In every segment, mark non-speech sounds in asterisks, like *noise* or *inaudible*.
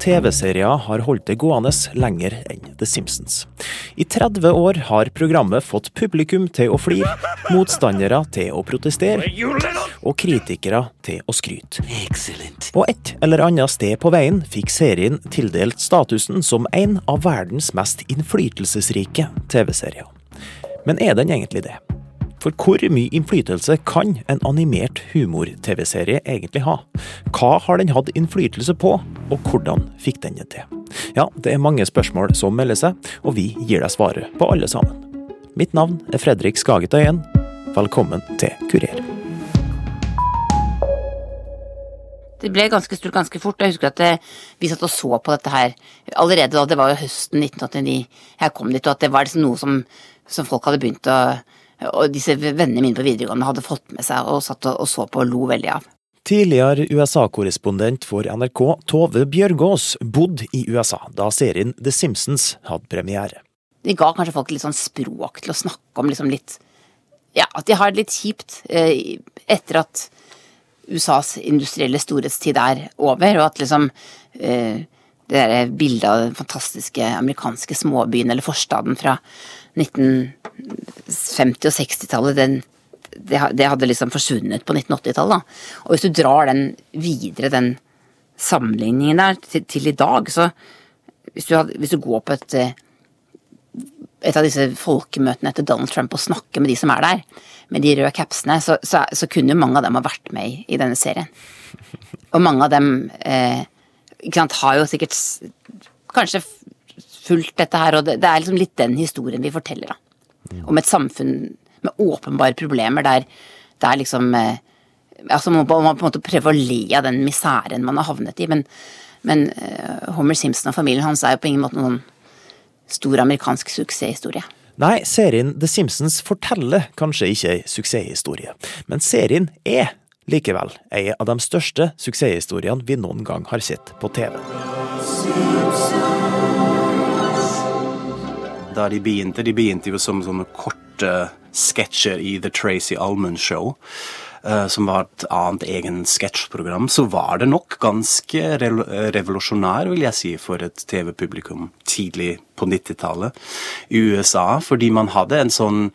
TV-serier har holdt det gående lenger enn The Simpsons. I 30 år har programmet fått publikum til å flire, motstandere til å protestere og kritikere til å skryte. På et eller annet sted på veien fikk serien tildelt statusen som en av verdens mest innflytelsesrike TV-serier. Men er den egentlig det? For hvor mye innflytelse kan en animert humor-TV-serie egentlig ha? Hva har den hatt innflytelse på, og hvordan fikk den det til? Ja, det er mange spørsmål som melder seg, og vi gir deg svaret på alle sammen. Mitt navn er Fredrik Skagetøyen. Velkommen til Kurer. Det ble ganske stort ganske fort. Jeg husker at det, vi satt og så på dette her allerede da, det var jo høsten 1989 jeg kom dit, og at det var liksom noe som, som folk hadde begynt å og disse vennene mine på videregående hadde fått med seg og satt og så på og lo veldig av. Tidligere USA-korrespondent for NRK Tove Bjørgaas bodde i USA da serien The Simpsons hadde premiere. De ga kanskje folk litt sånn språk til å snakke om liksom litt Ja, at de har det litt kjipt eh, etter at USAs industrielle storhetstid er over, og at liksom eh, det der bildet av den fantastiske amerikanske småbyen eller forstaden fra 1950- og 60-tallet, det, hadde liksom forsvunnet på 1980-tallet. Og hvis du drar den videre, den sammenligningen der, til, til i dag, så hvis du, hadde, hvis du, går på et, et av disse folkemøtene etter Donald Trump og snakker med de som er der, med de røde capsene, så, så, så kunne mange av dem ha vært med i, i denne serien. Og mange av dem eh, sant, har jo sikkert kanskje fulgt dette her, og det, det, er liksom litt den historien vi forteller, da. Om et samfunn med åpenbare problemer der det er liksom eh, Altså man må på en måte prøve å le av den miseren man har havnet i, men, men uh, Homer Simpson og familien hans er jo på ingen måte noen stor amerikansk suksesshistorie. Nei, serien The Simpsons forteller kanskje ikke ei suksesshistorie, men serien er likevel ei av de største suksesshistoriene vi noen gang har sett på TV. Da de begynte, de begynte jo som sånne korte sketsjer i The Tracy Allman Show. Uh, som var et annet egen sketsjprogram, så var det nok ganske revolusjonær, vil jeg si, for et TV-publikum tidlig på 90-tallet i USA. Fordi man hadde en sånn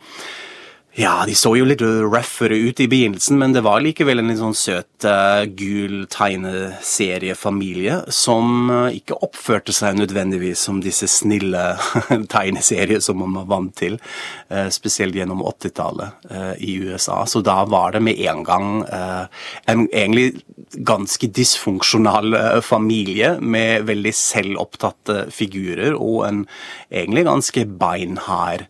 ja, de så jo litt røffere ut i begynnelsen, men det var likevel en litt sånn søt, uh, gul tegneseriefamilie som uh, ikke oppførte seg nødvendigvis som disse snille *laughs* tegneserier som man var vant til, uh, spesielt gjennom 80-tallet i USA. Så da var det med en gang en egentlig ganske dysfunksjonal familie med veldig selvopptatte figurer og en egentlig ganske beinhard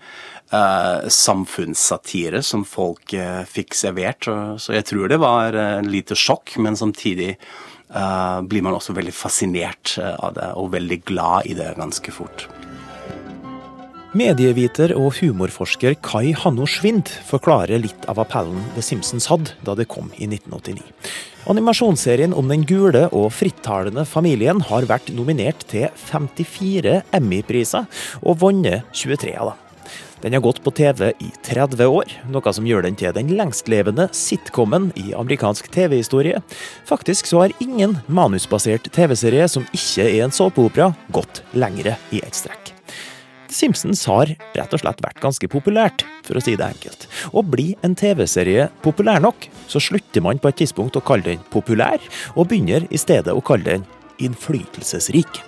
uh, samfunnssatire som folk uh, fikk servert. Så jeg tror det var uh, lite sjokk, men samtidig uh, blir man også veldig fascinert av det, og veldig glad i det ganske fort. Medieviter og humorforsker Kai Hanno Schwind forklarer litt av appellen The Simpsons hadde da det kom i 1989. Animasjonsserien om den gule og frittalende familien har vært nominert til 54 Emmy-priser, og vunnet 23 av dem. Den har gått på TV i 30 år, noe som gjør den til den lengstlevende sitcomen i amerikansk TV-historie. Faktisk så har ingen manusbasert TV-serie som ikke er en såpeopera, gått lengre i ett strekk. Simpsons har rett og slett vært ganske populært, for å si det enkelt. Og blir en TV-serie populær nok, så slutter man på et tidspunkt å kalle den populær, og begynner i stedet å kalle den innflytelsesrik.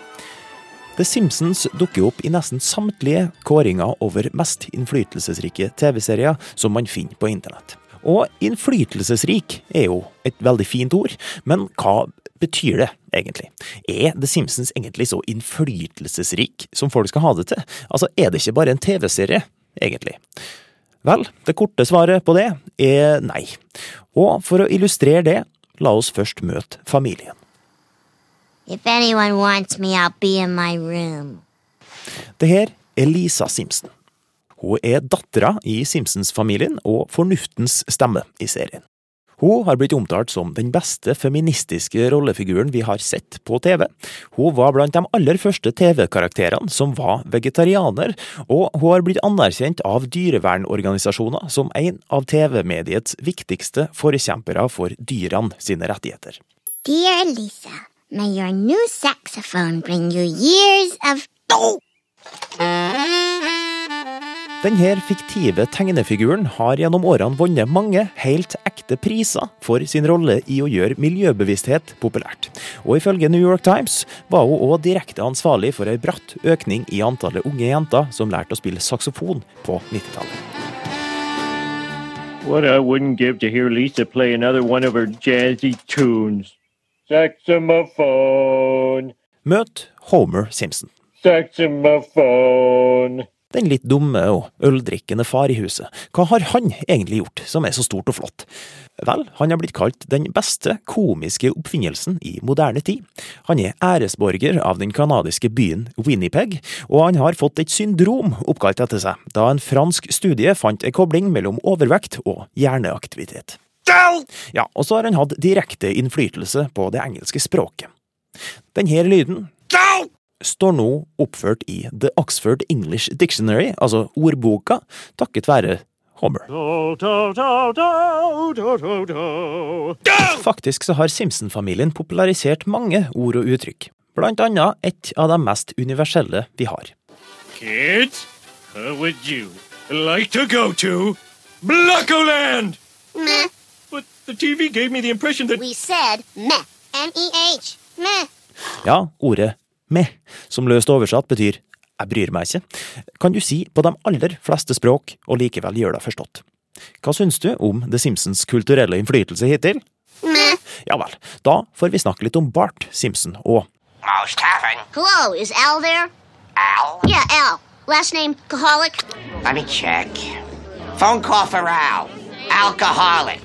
The Simpsons dukker opp i nesten samtlige kåringer over mest innflytelsesrike TV-serier som man finner på internett. Og innflytelsesrik er jo et veldig fint ord, men hva betyr det egentlig? Er The Simpsons egentlig så innflytelsesrik som folk skal ha det til? Altså, er det ikke bare en TV-serie, egentlig? Vel, det korte svaret på det er nei. Og for å illustrere det, la oss først møte familien. If anyone wants me, I'll be in my room. Det her er Lisa Simpson. Hun er dattera i Simpsons-familien og fornuftens stemme i serien. Hun har blitt omtalt som den beste feministiske rollefiguren vi har sett på TV. Hun var blant de aller første TV-karakterene som var vegetarianer, og hun har blitt anerkjent av dyrevernorganisasjoner som en av TV-mediets viktigste forkjempere for dyrene sine rettigheter. Dear Lisa. May your new saxophone bring you years of. Denne fiktive tegnefiguren har gjennom årene vunnet mange helt ekte priser for sin rolle i å gjøre miljøbevissthet populært. Og ifølge New York Times var hun òg direkte ansvarlig for ei bratt økning i antallet unge jenter som lærte å spille saksofon på 90-tallet. What I wouldn't give to hear Lisa play another one of her jazzy tunes. Saxophone, Møt Homer Simpson. saxophone. Den litt dumme og øldrikkende far i huset. Hva har han egentlig gjort som er så stort og flott? Vel, han har blitt kalt den beste komiske oppfinnelsen i moderne tid. Han er æresborger av den canadiske byen Winnipeg, og han har fått et syndrom oppkalt etter seg, da en fransk studie fant en kobling mellom overvekt og hjerneaktivitet. Ja, og så har han hatt direkte innflytelse på det engelske språket. Denne lyden står nå oppført i The Oxford English Dictionary, altså ordboka, takket være Homer. Do, do, do, do, do, do, do. Faktisk så har Simpson-familien popularisert mange ord og uttrykk, blant annet et av de mest universelle vi har. Kids, how would you like to go to Blockoland? Meh. The TV gave me the impression that We said meh. M E H. Meh. Ja, ordet meh, som løst oversatt betyr jeg bryr meg ikke, kan du si på de aller fleste språk og likevel gjøre deg forstått. Hva syns du om The Simpsons kulturelle innflytelse hittil? Meh. Ja vel, da får vi snakke litt om Bart Simpson og Most having. Hello, is Al there? Al? Yeah, Al. Last name Kaholic. Let me check. Phone call for Al. Alcoholic.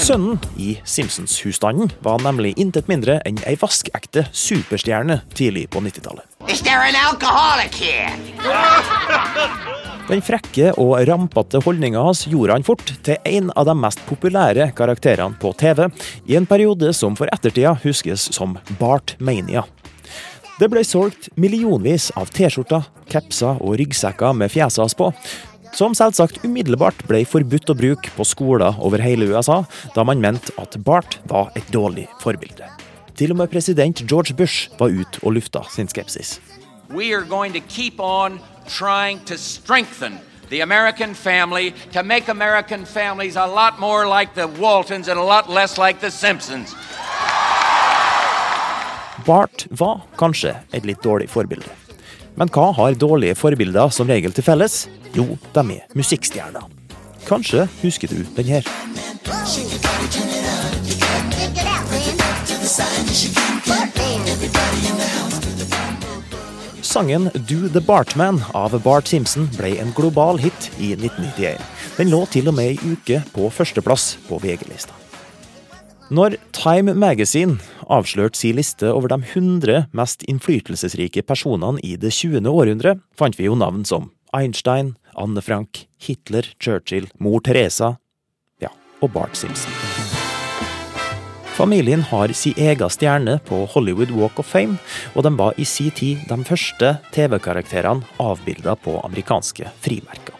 Sønnen i Simpsons-husstanden var nemlig intet mindre enn ei vaskekte superstjerne tidlig på 90-tallet. Is there an alcoholic here? Den frekke og rampete holdninga hans gjorde han fort til en av de mest populære karakterene på TV, i en periode som for ettertida huskes som Bartmania. Det ble solgt millionvis av T-skjorter, capser og ryggsekker med fjeset hans på, som selvsagt umiddelbart ble forbudt å bruke på skoler over hele USA, da man mente at Bart var et dårlig forbilde. Til og med president George Bush var ute og lufta sin skepsis. we are going to keep on trying to strengthen the American family to make American families a lot more like the Waltons and a lot less like the Simpsons. Bart var kanskje et litt dårlig forbilde. Men hva har dårlige forbilder som regel til felles? Jo, de er musikkstjerner. Kanskje husker du den her. Sangen Do The Bartman av Bart Simpson ble en global hit i 1991. Den lå til og med ei uke på førsteplass på VG-lista. Når Time Magazine avslørte sin liste over de 100 mest innflytelsesrike personene i det 20. århundre, fant vi jo navn som Einstein, Anne Frank, Hitler, Churchill, mor Teresa ja, og Bart Simpson. Familien har sin egen stjerne på Hollywood Walk of Fame, og de var i sin tid de første TV-karakterene avbilda på amerikanske frimerker.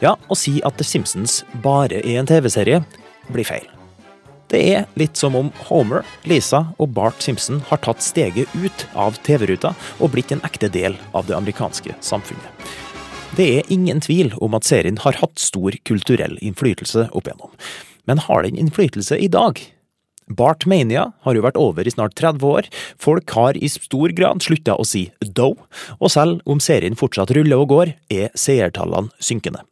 Ja, å si at The Simpsons bare er en TV-serie, blir feil. Det er litt som om Homer, Lisa og Bart Simpson har tatt steget ut av TV-ruta og blitt en ekte del av det amerikanske samfunnet. Det er ingen tvil om at serien har hatt stor kulturell innflytelse opp igjennom. Men har den innflytelse i dag? Bart Mania har jo vært over i snart 30 år, folk har i stor grad slutta å si do, og selv om serien fortsatt ruller og går, er seertallene synkende.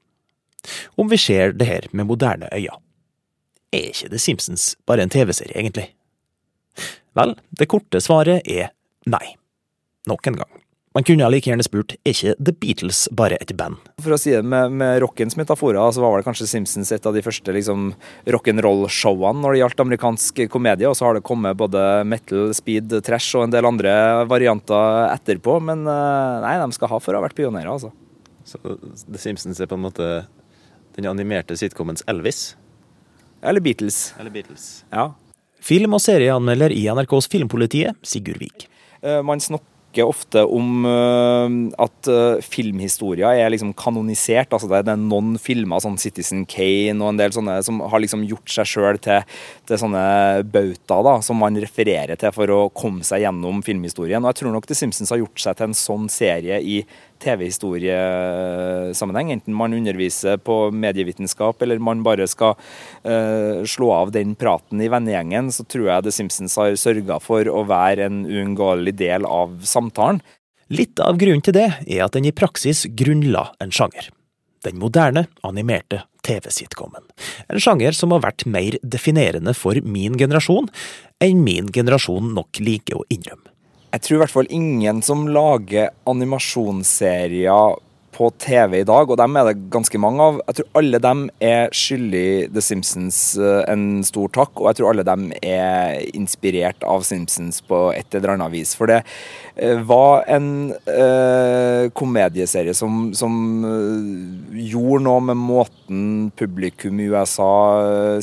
Om vi ser det her med moderne øyne, er ikke The Simpsons bare en TV-serie, egentlig? Vel, det korte svaret er nei. Nok en gang. Man kunne like gjerne spurt er ikke The Beatles bare et band? For å si det med, med rockens metaforer, så var det kanskje Simpsons et av de første liksom, rock'n'roll-showene når det gjaldt amerikansk komedie, og så har det kommet både metal, speed, trash og en del andre varianter etterpå, men eh, nei, de skal ha for å ha vært pionerer, altså. Så The Simpsons er på en måte den animerte sitcomens Elvis? Eller Beatles. Eller Beatles? Ja. Film- og serieanmelder i NRKs Filmpolitiet, Sigurd Vik. Eh, Man, snok snakker ofte om uh, at filmhistoria filmhistorier er liksom kanonisert. altså Det er noen filmer, sånn Citizen Kane og en del sånne, som har liksom gjort seg sjøl til, til, sånne bautaer da, som man refererer til for å komme seg gjennom filmhistorien. Og jeg tror nok The Simpsons har gjort seg til en sånn serie i TV-historiesammenheng. Enten man underviser på medievitenskap eller man bare skal uh, slå av den praten i vennegjengen, så tror jeg The Simpsons har sørga for å være en uunngåelig del av samtalen. Litt av grunnen til det er at den i praksis grunnla en sjanger. Den moderne, animerte TV-sitcomen. En sjanger som har vært mer definerende for min generasjon enn min generasjon nok liker å innrømme. Jeg tror i hvert fall ingen som lager animasjonsserier på TV i dag, og dem er det ganske mange av. Jeg tror alle dem er skyldig The Simpsons eh, en stor takk, og jeg tror alle dem er inspirert av Simpsons på et eller annet vis. For det var en eh, komedieserie som, som gjorde noe med måten publikum i USA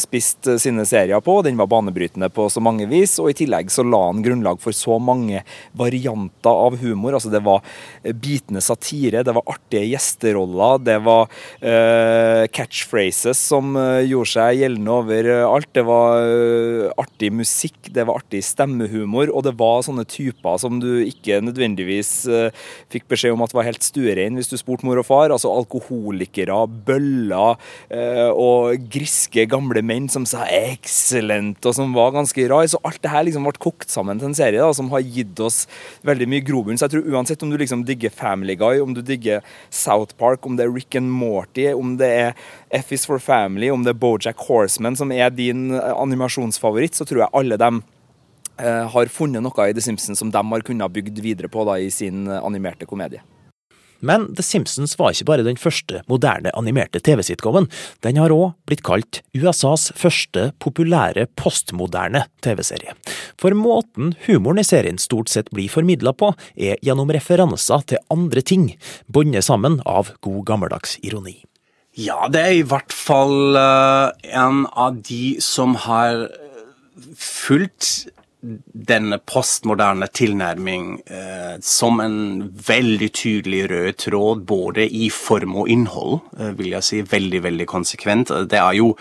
spiste sine serier på. Den var banebrytende på så mange vis, og i tillegg så la han grunnlag for så mange varianter av humor. Altså det var bitende satire, det var artige gjesteroller, det var eh, catchphrases som gjorde seg gjeldende over alt. Det var eh, artig musikk, det var artig stemmehumor, og det var sånne typer som du ikke nødvendigvis fikk beskjed om at var helt stuerein hvis du spurte mor og far. Altså alkoholikere, bøller og griske gamle menn som sa 'excellent', og som var ganske rar. Så alt det her liksom ble kokt sammen til en serie da, som har gitt oss veldig mye grobunn. Så jeg tror uansett om du liksom digger Family Guy, om du digger South Park, om det er Rick and Morty, om det er F is for Family, om det er Bojack Horseman som er din eh, animasjonsfavoritt, så tror jeg alle dem eh, har funnet noe i The Simpsons som de har kunnet bygd videre på da, i sin eh, animerte komedie. Men The Simpsons var ikke bare den første moderne animerte TV-sitcomen, den har òg blitt kalt USAs første populære postmoderne TV-serie. For måten humoren i serien stort sett blir formidla på, er gjennom referanser til andre ting, bundet sammen av god gammeldags ironi. Ja, det er i hvert fall uh, en av de som har fulgt denne postmoderne tilnærming eh, som en veldig tydelig rød tråd både i form og innhold, eh, vil jeg si. Veldig, veldig konsekvent. Det er jo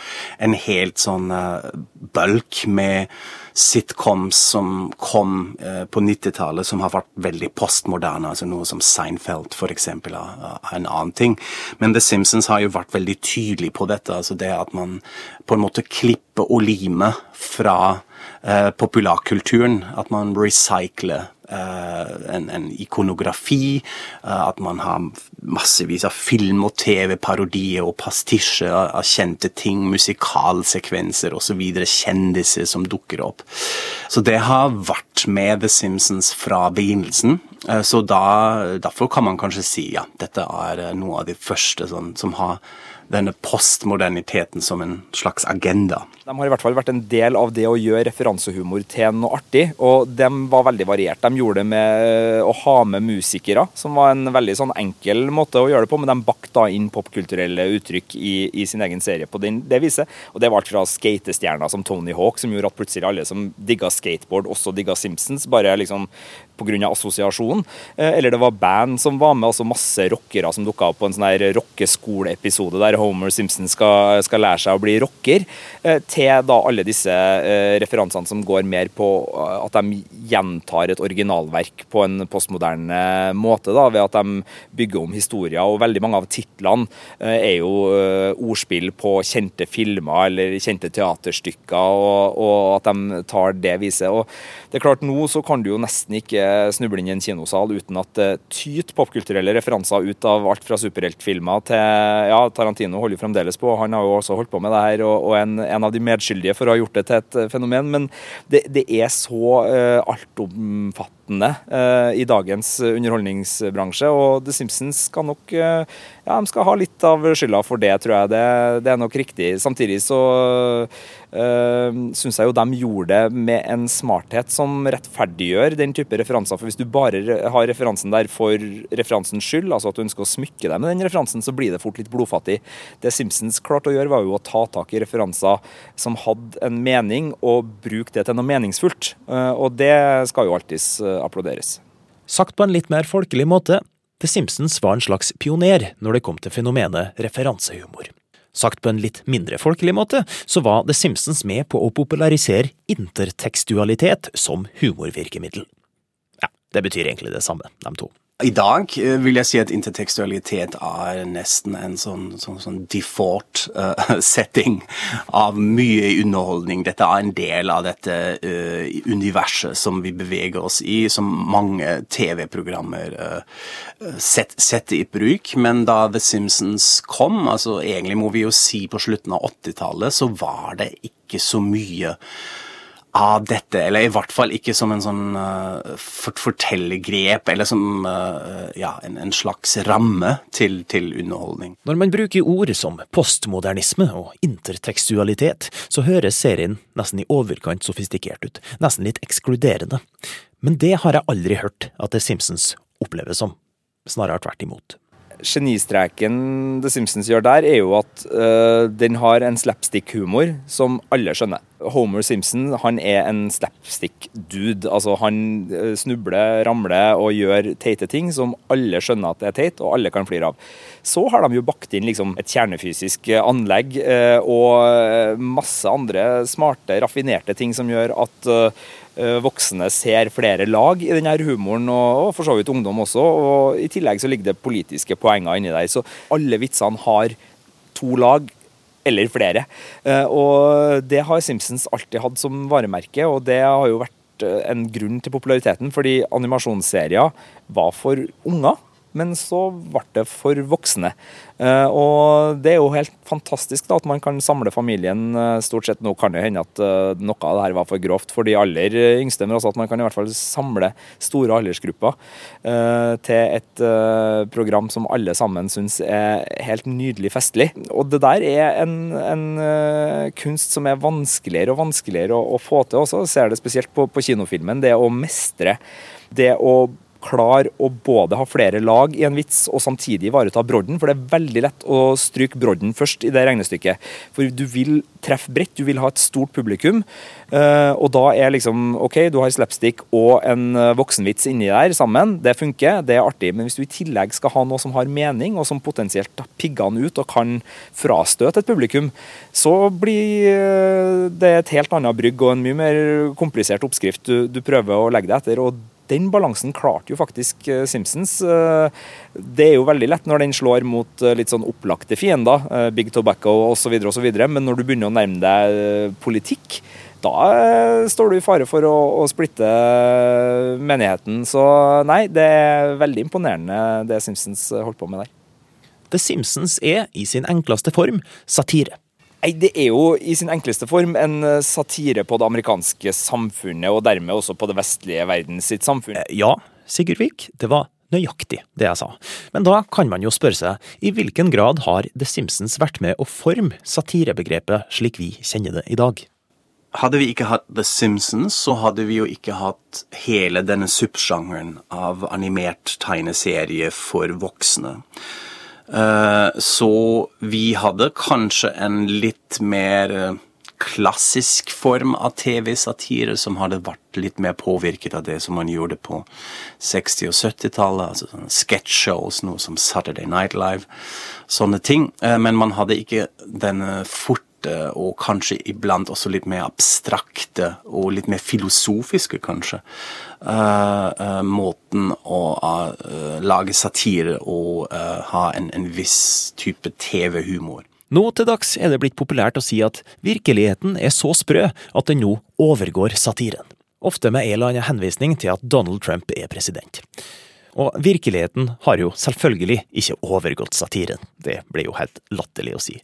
en helt sånn eh, bølk med sitcoms som kom eh, på 90-tallet som har vært veldig postmoderne, altså noe som Seinfeld f.eks. er en annen ting. Men The Simpsons har jo vært veldig tydelig på dette. altså Det at man på en måte klipper og limer fra Eh, populærkulturen. At man recycler eh, en, en, ikonografi. Eh, at man har massevis av film- og TV-parodier og pastisjer av kjente ting, musikalsekvenser osv. Kjendiser som dukker opp. Så det har vært med The Simpsons fra begynnelsen. Så da, derfor kan man kanskje si ja, dette er noe av de første sånn, som har denne postmoderniteten som en slags agenda. De har i hvert fall vært en del av det å gjøre referansehumor til noe artig, og de var veldig variert. De gjorde det med å ha med musikere, som var en veldig sånn enkel måte å gjøre det på, men de bakte inn popkulturelle uttrykk i, i, sin egen serie på den, det viset. Og det var alt fra skatestjerner som Tony Hawk, som gjorde at plutselig alle som digga skateboard, også digga Simpsons, bare liksom pga. assosiasjonen. Eh, eller det var band som var med, altså masse rockere som dukka opp på en sånn her rockeskoleepisode der Homer Simpson skal, skal, lære seg å bli rocker, eh, til da alle disse eh, referansene som går mer på at de gjentar et originalverk på en postmoderne måte, da, ved at de bygger om historier. Og veldig mange av titlene er jo ordspill på kjente filmer eller kjente teaterstykker, og, og at de tar det viset. Og det er klart, nå så kan du jo nesten ikke snuble inn i en kinosal uten at det tyter popkulturelle referanser ut av alt fra superheltfilmer til ja, Tarantino holder jo fremdeles på, han har jo også holdt på med det her, og, og en, en, av de medskyldige for å ha gjort det til et fenomen. Men det, det er så uh, altomfattende råtne eh, i dagens underholdningsbransje. Og The Simpsons skal nok eh, ja, de skal ha litt av skylda for det, tror jeg. Det, det er nok riktig. Samtidig så uh, syns jeg jo de gjorde det med en smarthet som rettferdiggjør den type referanser. For hvis du bare har referansen der for referansens skyld, altså at du ønsker å smykke deg med den referansen, så blir det fort litt blodfattig. Det Simpsons klarte å gjøre, var jo å ta tak i referanser som hadde en mening, og bruke det til noe meningsfullt. Uh, og det skal jo alltids applauderes. Sagt på en litt mer folkelig måte, The Simpsons var en slags pioner når det kom til fenomenet referansehumor. Sagt på en litt mindre folkelig måte, så var The Simpsons med på å popularisere intertekstualitet som humorvirkemiddel. Ja, det betyr egentlig det samme, de to. I dag eh, vil jeg si at intertekstualitet er nesten en sånn, sånn, sånn default uh, *laughs* setting av mye underholdning. Dette er en del av dette uh, universet som vi beveger oss i, som mange TV-programmer set, setter i bruk. Men da The Simpsons kom, altså egentlig må vi jo si på slutten av 80-tallet, så var det ikke så mye av dette, eller i hvert fall ikke som en sånn uh, fortellergrep, eller som uh, ja, en, en, slags ramme til, til, underholdning. Når man bruker ord som postmodernisme og intertekstualitet, så høres serien nesten i overkant sofistikert ut, nesten litt ekskluderende. Men det har jeg aldri hørt at The Simpsons oppleves som, snarere tvert imot genistreken The Simpsons gjør der, er jo at uh, den har en slapstick-humor som alle skjønner. Homer Simpson han er en slapstick-dude. Altså Han uh, snubler, ramler og gjør teite ting som alle skjønner at det er teit, og alle kan flire av. Så har de jo bakt inn liksom, et kjernefysisk anlegg uh, og masse andre smarte, raffinerte ting som gjør at Eh, voksne ser flere lag i denne humoren, og, for så vidt ungdom også. og I tillegg så ligger det politiske poenger inni der. Så alle vitsene har to lag, eller flere. Eh, og det har Simpsons alltid hatt som varemerke, og det har jo vært eh, en grunn til populariteten, fordi animasjonsserier var for unger men så ble det for voksne. Eh, og det er jo helt fantastisk da, at man kan samle familien eh, stort sett. Nå kan det hende at eh, noe av det her var for grovt for de aller yngste, men også at man kan i hvert fall samle store aldersgrupper til et program som alle sammen syns er helt nydelig festlig. Og det der er en, en kunst som er vanskeligere og vanskeligere å, å få til også. Jeg ser det spesielt på, på kinofilmen. Det å mestre det å klare å både ha flere lag i en vits og samtidig ivareta brodden. For det er veldig lett å stryke brodden først i det regnestykket. For du vil treffe bredt, du vil ha et stort publikum. Eh, og da er liksom OK, du har slapstick og en eh, voksenvits inni der sammen. Det funker, det er artig. Men hvis du i tillegg skal ha noe som har mening, og som potensielt pigger den ut og kan frastøte et publikum, så blir eh, det et helt annet brygg og en mye mer komplisert oppskrift du, du prøver å legge deg etter. og den balansen klarte jo faktisk eh, Simpsons. Eh, det er jo veldig lett når den slår mot eh, litt sånn opplagte fiender, Big Tobacco osv., osv., men når du begynner å nærme deg politikk, da står du i fare for å, å, splitte menigheten. Så nei, det er veldig imponerende det Simpsons holdt på med der. The Simpsons er i sin enkleste form satire. Nei, Det er jo i sin enkleste form en eh, satire på det amerikanske samfunnet, og dermed også på det vestlige verdens sitt samfunn. Eh, ja, Sigurd Vik, det var nøyaktig det jeg sa. Men da kan man jo spørre seg, i hvilken grad har The Simpsons vært med å forme satirebegrepet slik vi kjenner det i dag? Hadde vi ikke hatt The Simpsons, så hadde vi jo ikke hatt hele denne subsjangeren av animert tegneserie for voksne. Eh, så vi hadde kanskje en litt mer eh, klassisk form av TV-satire som hadde vært litt mer påvirket av det som man gjorde på 60- og 70-tallet. altså sånne sketsjshows, noe som Saturday Night Live, sånne ting. Eh, men man hadde ikke denne fort korte og kanskje iblant også litt mer abstrakte og litt mer filosofiske, kanskje. Uh, uh, måten å uh, lage satire og ha en, en viss type TV-humor. Nå til dags er det blitt populært å si at virkeligheten er så sprø at den nå overgår satiren. Ofte med en eller annen henvisning til at Donald Trump er president. Og virkeligheten har jo selvfølgelig ikke overgått satiren, det blir jo helt latterlig å si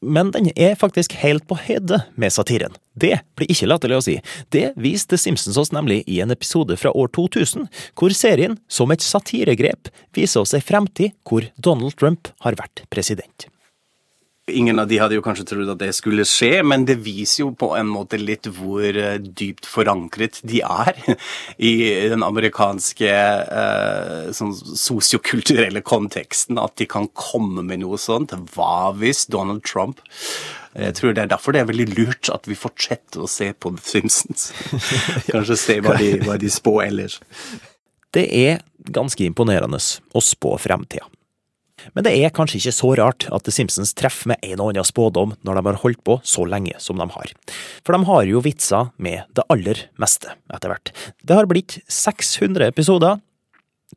men den er faktisk helt på høyde med satiren. Det blir ikke latterlig å si. Det viste Simpsons oss nemlig i en episode fra år 2000, hvor serien, som et satiregrep, viser oss ei fremtid hvor Donald Trump har vært president. Ingen av de hadde jo kanskje trodd at det skulle skje, men det viser jo på en måte litt hvor eh, dypt forankret de er *laughs* i den amerikanske eh, sånn sosiokulturelle konteksten. At de kan komme med noe sånt. Hva hvis Donald Trump jeg tror det er derfor det er veldig lurt at vi fortsetter å se på The Simpsons. *laughs* Kanskje se hva de, hva de spår ellers. Det er ganske imponerende å spå fremtida. Men det er kanskje ikke så rart at The Simpsons treffer med en og annen spådom når de har holdt på så lenge som de har. For de har jo vitser med det aller meste etter hvert. Det har blitt 600 episoder,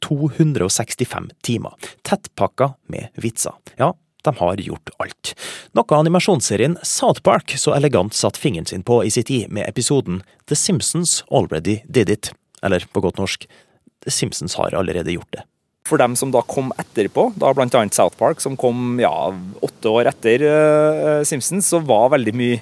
265 timer, tettpakka med vitser. Ja, de har gjort alt. Noe animasjonsserien South Park så elegant satt fingeren sin på i sin tid med episoden The Simpsons Already Did It. Eller på godt norsk, The Simpsons har allerede gjort det. For dem som da kom etterpå, da annet South Park, som kom ja, åtte år etter uh, Simpsons, så var veldig mye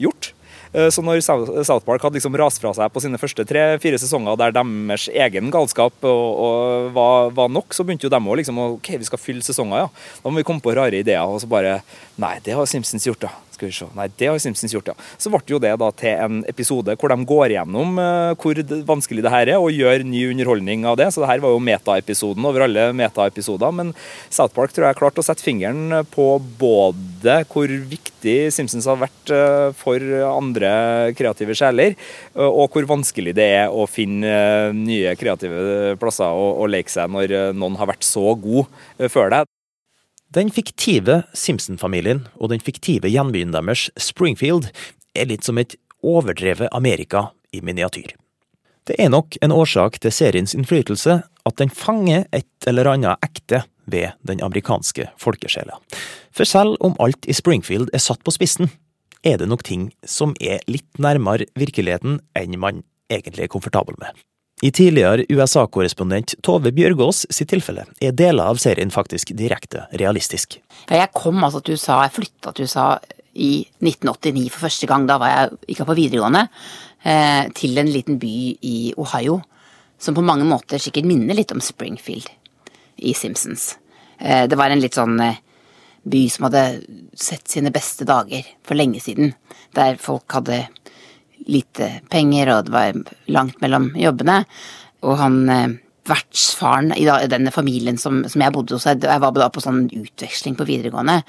gjort. Uh, så når South Park hadde liksom rast fra seg på sine første tre-fire sesonger der deres egen galskap og, og var, var, nok, så begynte jo dem å liksom OK, vi skal fylle sesonger, ja. Da må vi komme på rare ideer. Og så bare Nei, det har Simpsons gjort, da. Skal vi se. Nei, det har Simpsons gjort, ja. Så ble jo det da til en episode hvor de går gjennom uh, hvor vanskelig det her er, og gjør ny underholdning av det. Så det her var jo metaepisoden over alle metaepisoder. Men South Park tror jeg klarte å sette fingeren på både hvor viktig Simpsons har vært uh, for andre kreative sjeler, uh, og hvor vanskelig det er å finne nye kreative plasser å, å leke seg når noen har vært så god før deg. Den fiktive Simpson-familien og den fiktive gjenbyen deres, Springfield, er litt som et overdrevet Amerika i miniatyr. Det er nok en årsak til seriens innflytelse at den fanger et eller annet ekte ved den amerikanske folkesjela. For selv om alt i Springfield er satt på spissen, er det nok ting som er litt nærmere virkeligheten enn man egentlig er komfortabel med. I tidligere USA-korrespondent Tove Bjørgaas sitt tilfelle er deler av serien faktisk direkte realistisk. Jeg kom altså til USA, jeg flytta til USA i 1989 for første gang. Da var jeg ikke på videregående. Eh, til en liten by i Ohio som på mange måter sikkert minner litt om Springfield i Simpsons. Eh, det var en litt sånn eh, by som hadde sett sine beste dager for lenge siden. Der folk hadde lite penger, og det var langt mellom jobbene. Og han eh, vertsfaren i denne familien som, som, jeg bodde hos, jeg var da på sånn utveksling på videregående,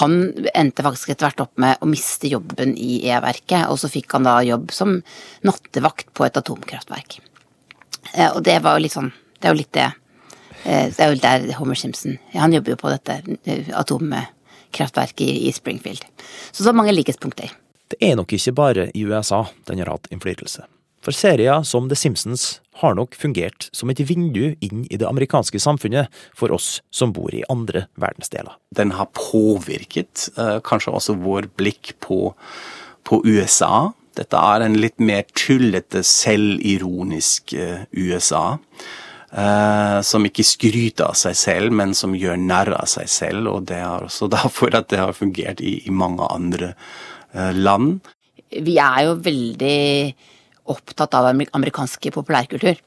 han endte faktisk etter hvert opp med å miste jobben i E-verket, og så fikk han da jobb som nattevakt på et atomkraftverk. Eh, og det var jo litt sånn Det er jo litt det eh, Det er jo der Homer Simpson Han jobber jo på dette atomkraftverket i Springfield. Så så mange likhetspunkter. Det er nok ikke bare i USA den har hatt innflytelse. For serier som The Simpsons har nok fungert som et vindu inn i det amerikanske samfunnet for oss som bor i andre verdensdeler. Den har påvirket uh, kanskje også vår blikk på, på, USA. Dette er en litt mer tullete, selvironisk uh, USA. Uh, som ikke skryter av seg selv, men som gjør narr av seg selv. Og det er også *laughs* derfor at det har fungert i, i mange andre Eh, land. Vi er jo veldig opptatt av amerikansk populærkultur.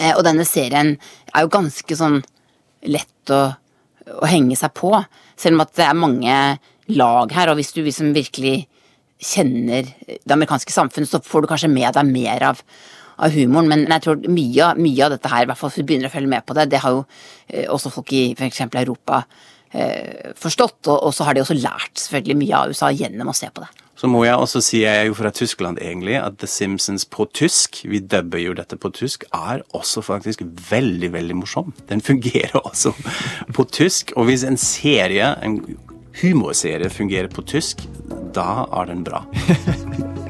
Eh, og denne serien er jo ganske sånn lett å, å henge seg på. Selv om at det er mange lag her, og hvis du liksom virkelig kjenner det amerikanske samfunnet, så får du kanskje med deg mer av, av humoren. Men jeg tror mye, mye, av dette her, i hvert fall hvis du begynner å følge med på det, det har jo eh, også folk i f.eks. Europa eh, forstått. Og, og, så har de også lært selvfølgelig mye av USA gjennom å se på det. Så må jeg også si, jeg er jo fra Tyskland egentlig, at The Simpsons på tysk, vi dubber jo dette på tysk, er også faktisk veldig, veldig morsom. Den fungerer *laughs* også på tysk. Og hvis en serie, en humorserie, fungerer på tysk, da er den bra. *laughs*